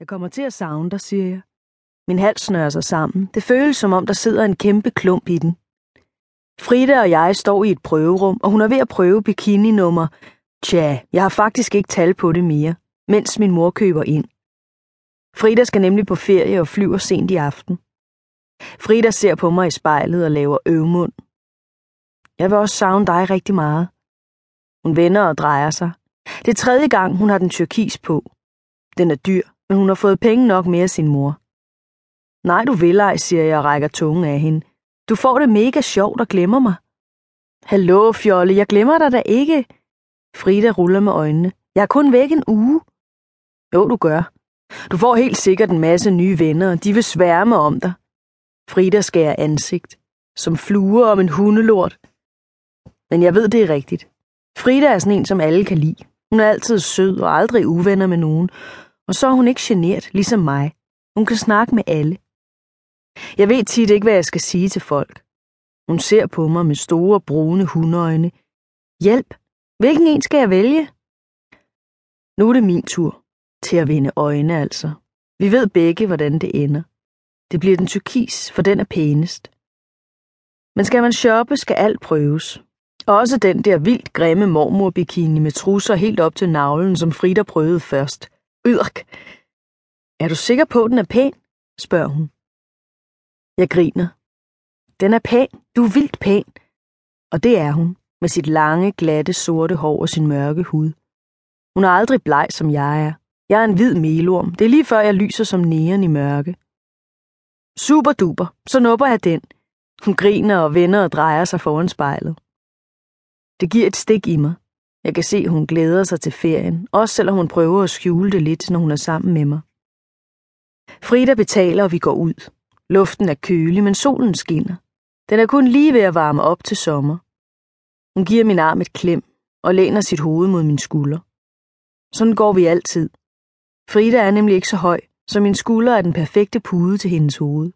Jeg kommer til at savne dig, siger jeg. Min hals snører sig sammen. Det føles som om, der sidder en kæmpe klump i den. Frida og jeg står i et prøverum, og hun er ved at prøve bikini-nummer. Tja, jeg har faktisk ikke tal på det mere, mens min mor køber ind. Frida skal nemlig på ferie og flyver sent i aften. Frida ser på mig i spejlet og laver øvmund. Jeg vil også savne dig rigtig meget. Hun vender og drejer sig. Det er tredje gang, hun har den tyrkis på. Den er dyr, men hun har fået penge nok mere sin mor. Nej, du vil ej, siger jeg og rækker tungen af hende. Du får det mega sjovt og glemmer mig. Hallo, fjolle, jeg glemmer dig da ikke. Frida ruller med øjnene. Jeg er kun væk en uge. Jo, du gør. Du får helt sikkert en masse nye venner, og de vil sværme om dig. Frida skærer ansigt, som fluer om en hundelort. Men jeg ved, det er rigtigt. Frida er sådan en, som alle kan lide. Hun er altid sød og aldrig uvenner med nogen, og så er hun ikke genert, ligesom mig. Hun kan snakke med alle. Jeg ved tit ikke, hvad jeg skal sige til folk. Hun ser på mig med store, brune hundøjne. Hjælp! Hvilken en skal jeg vælge? Nu er det min tur. Til at vinde øjne, altså. Vi ved begge, hvordan det ender. Det bliver den turkis, for den er pænest. Men skal man shoppe, skal alt prøves. Også den der vildt grimme mormorbikini med trusser helt op til navlen, som Frida prøvede først. Yrk! Er du sikker på, at den er pæn? spørger hun. Jeg griner. Den er pæn. Du er vildt pæn. Og det er hun, med sit lange, glatte, sorte hår og sin mørke hud. Hun er aldrig bleg, som jeg er. Jeg er en hvid melorm. Det er lige før, jeg lyser som næren i mørke. Super duper. Så nupper jeg den. Hun griner og vender og drejer sig foran spejlet. Det giver et stik i mig. Jeg kan se, at hun glæder sig til ferien, også selvom hun prøver at skjule det lidt, når hun er sammen med mig. Frida betaler, og vi går ud. Luften er kølig, men solen skinner. Den er kun lige ved at varme op til sommer. Hun giver min arm et klem og læner sit hoved mod min skulder. Sådan går vi altid. Frida er nemlig ikke så høj, så min skulder er den perfekte pude til hendes hoved.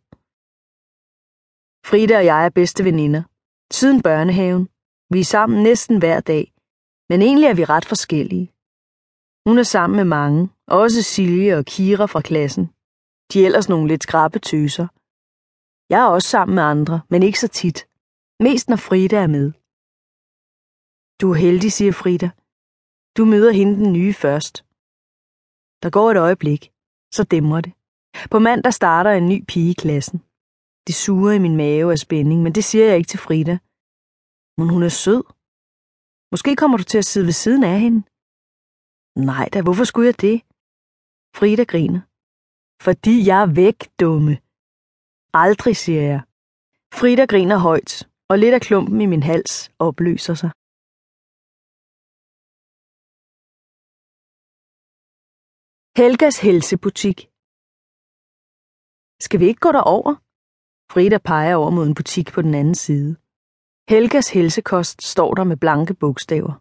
Frida og jeg er bedste veninder. Siden børnehaven. Vi er sammen næsten hver dag, men egentlig er vi ret forskellige. Hun er sammen med mange, også Silje og Kira fra klassen. De er ellers nogle lidt skrappe tøser. Jeg er også sammen med andre, men ikke så tit. Mest når Frida er med. Du er heldig, siger Frida. Du møder hende den nye først. Der går et øjeblik, så dæmmer det. På mandag starter en ny pige i klassen. Det suger i min mave af spænding, men det siger jeg ikke til Frida. Men hun er sød. Måske kommer du til at sidde ved siden af hende. Nej da, hvorfor skulle jeg det? Frida griner. Fordi jeg er væk, dumme. Aldrig, siger jeg. Frida griner højt, og lidt af klumpen i min hals opløser sig. Helgas helsebutik. Skal vi ikke gå derover? Frida peger over mod en butik på den anden side. Helgas helsekost står der med blanke bogstaver.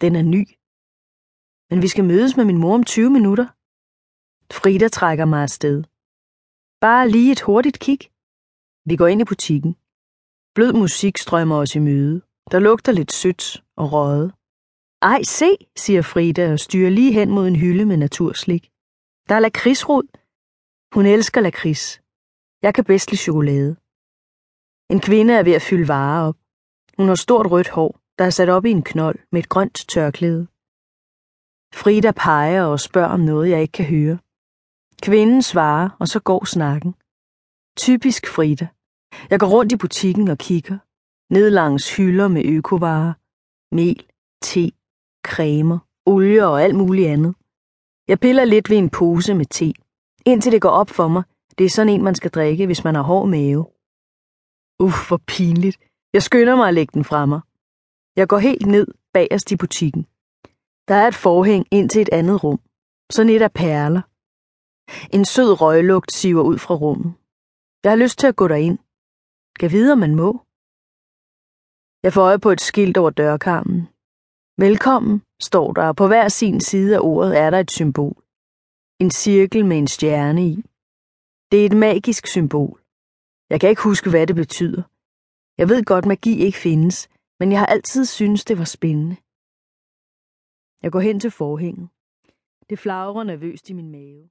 Den er ny. Men vi skal mødes med min mor om 20 minutter. Frida trækker mig afsted. Bare lige et hurtigt kig. Vi går ind i butikken. Blød musik strømmer os i møde. Der lugter lidt sødt og røget. Ej, se, siger Frida og styrer lige hen mod en hylde med naturslik. Der er lakridsrod. Hun elsker lakrids. Jeg kan bedst lide chokolade. En kvinde er ved at fylde varer op. Hun har stort rødt hår, der er sat op i en knold med et grønt tørklæde. Frida peger og spørger om noget, jeg ikke kan høre. Kvinden svarer, og så går snakken. Typisk Frida. Jeg går rundt i butikken og kigger. Ned langs hylder med økovarer. Mel, te, cremer, olie og alt muligt andet. Jeg piller lidt ved en pose med te, indtil det går op for mig. Det er sådan en, man skal drikke, hvis man har hård mave. Uff, hvor pinligt. Jeg skynder mig at lægge den fra mig. Jeg går helt ned bagerst i butikken. Der er et forhæng ind til et andet rum. Sådan et af perler. En sød røglugt siver ud fra rummet. Jeg har lyst til at gå derind. Kan vide, om man må. Jeg får øje på et skilt over dørkarmen. Velkommen, står der, og på hver sin side af ordet er der et symbol. En cirkel med en stjerne i. Det er et magisk symbol. Jeg kan ikke huske, hvad det betyder. Jeg ved godt, magi ikke findes, men jeg har altid syntes, det var spændende. Jeg går hen til forhænget. Det flagrer nervøst i min mave.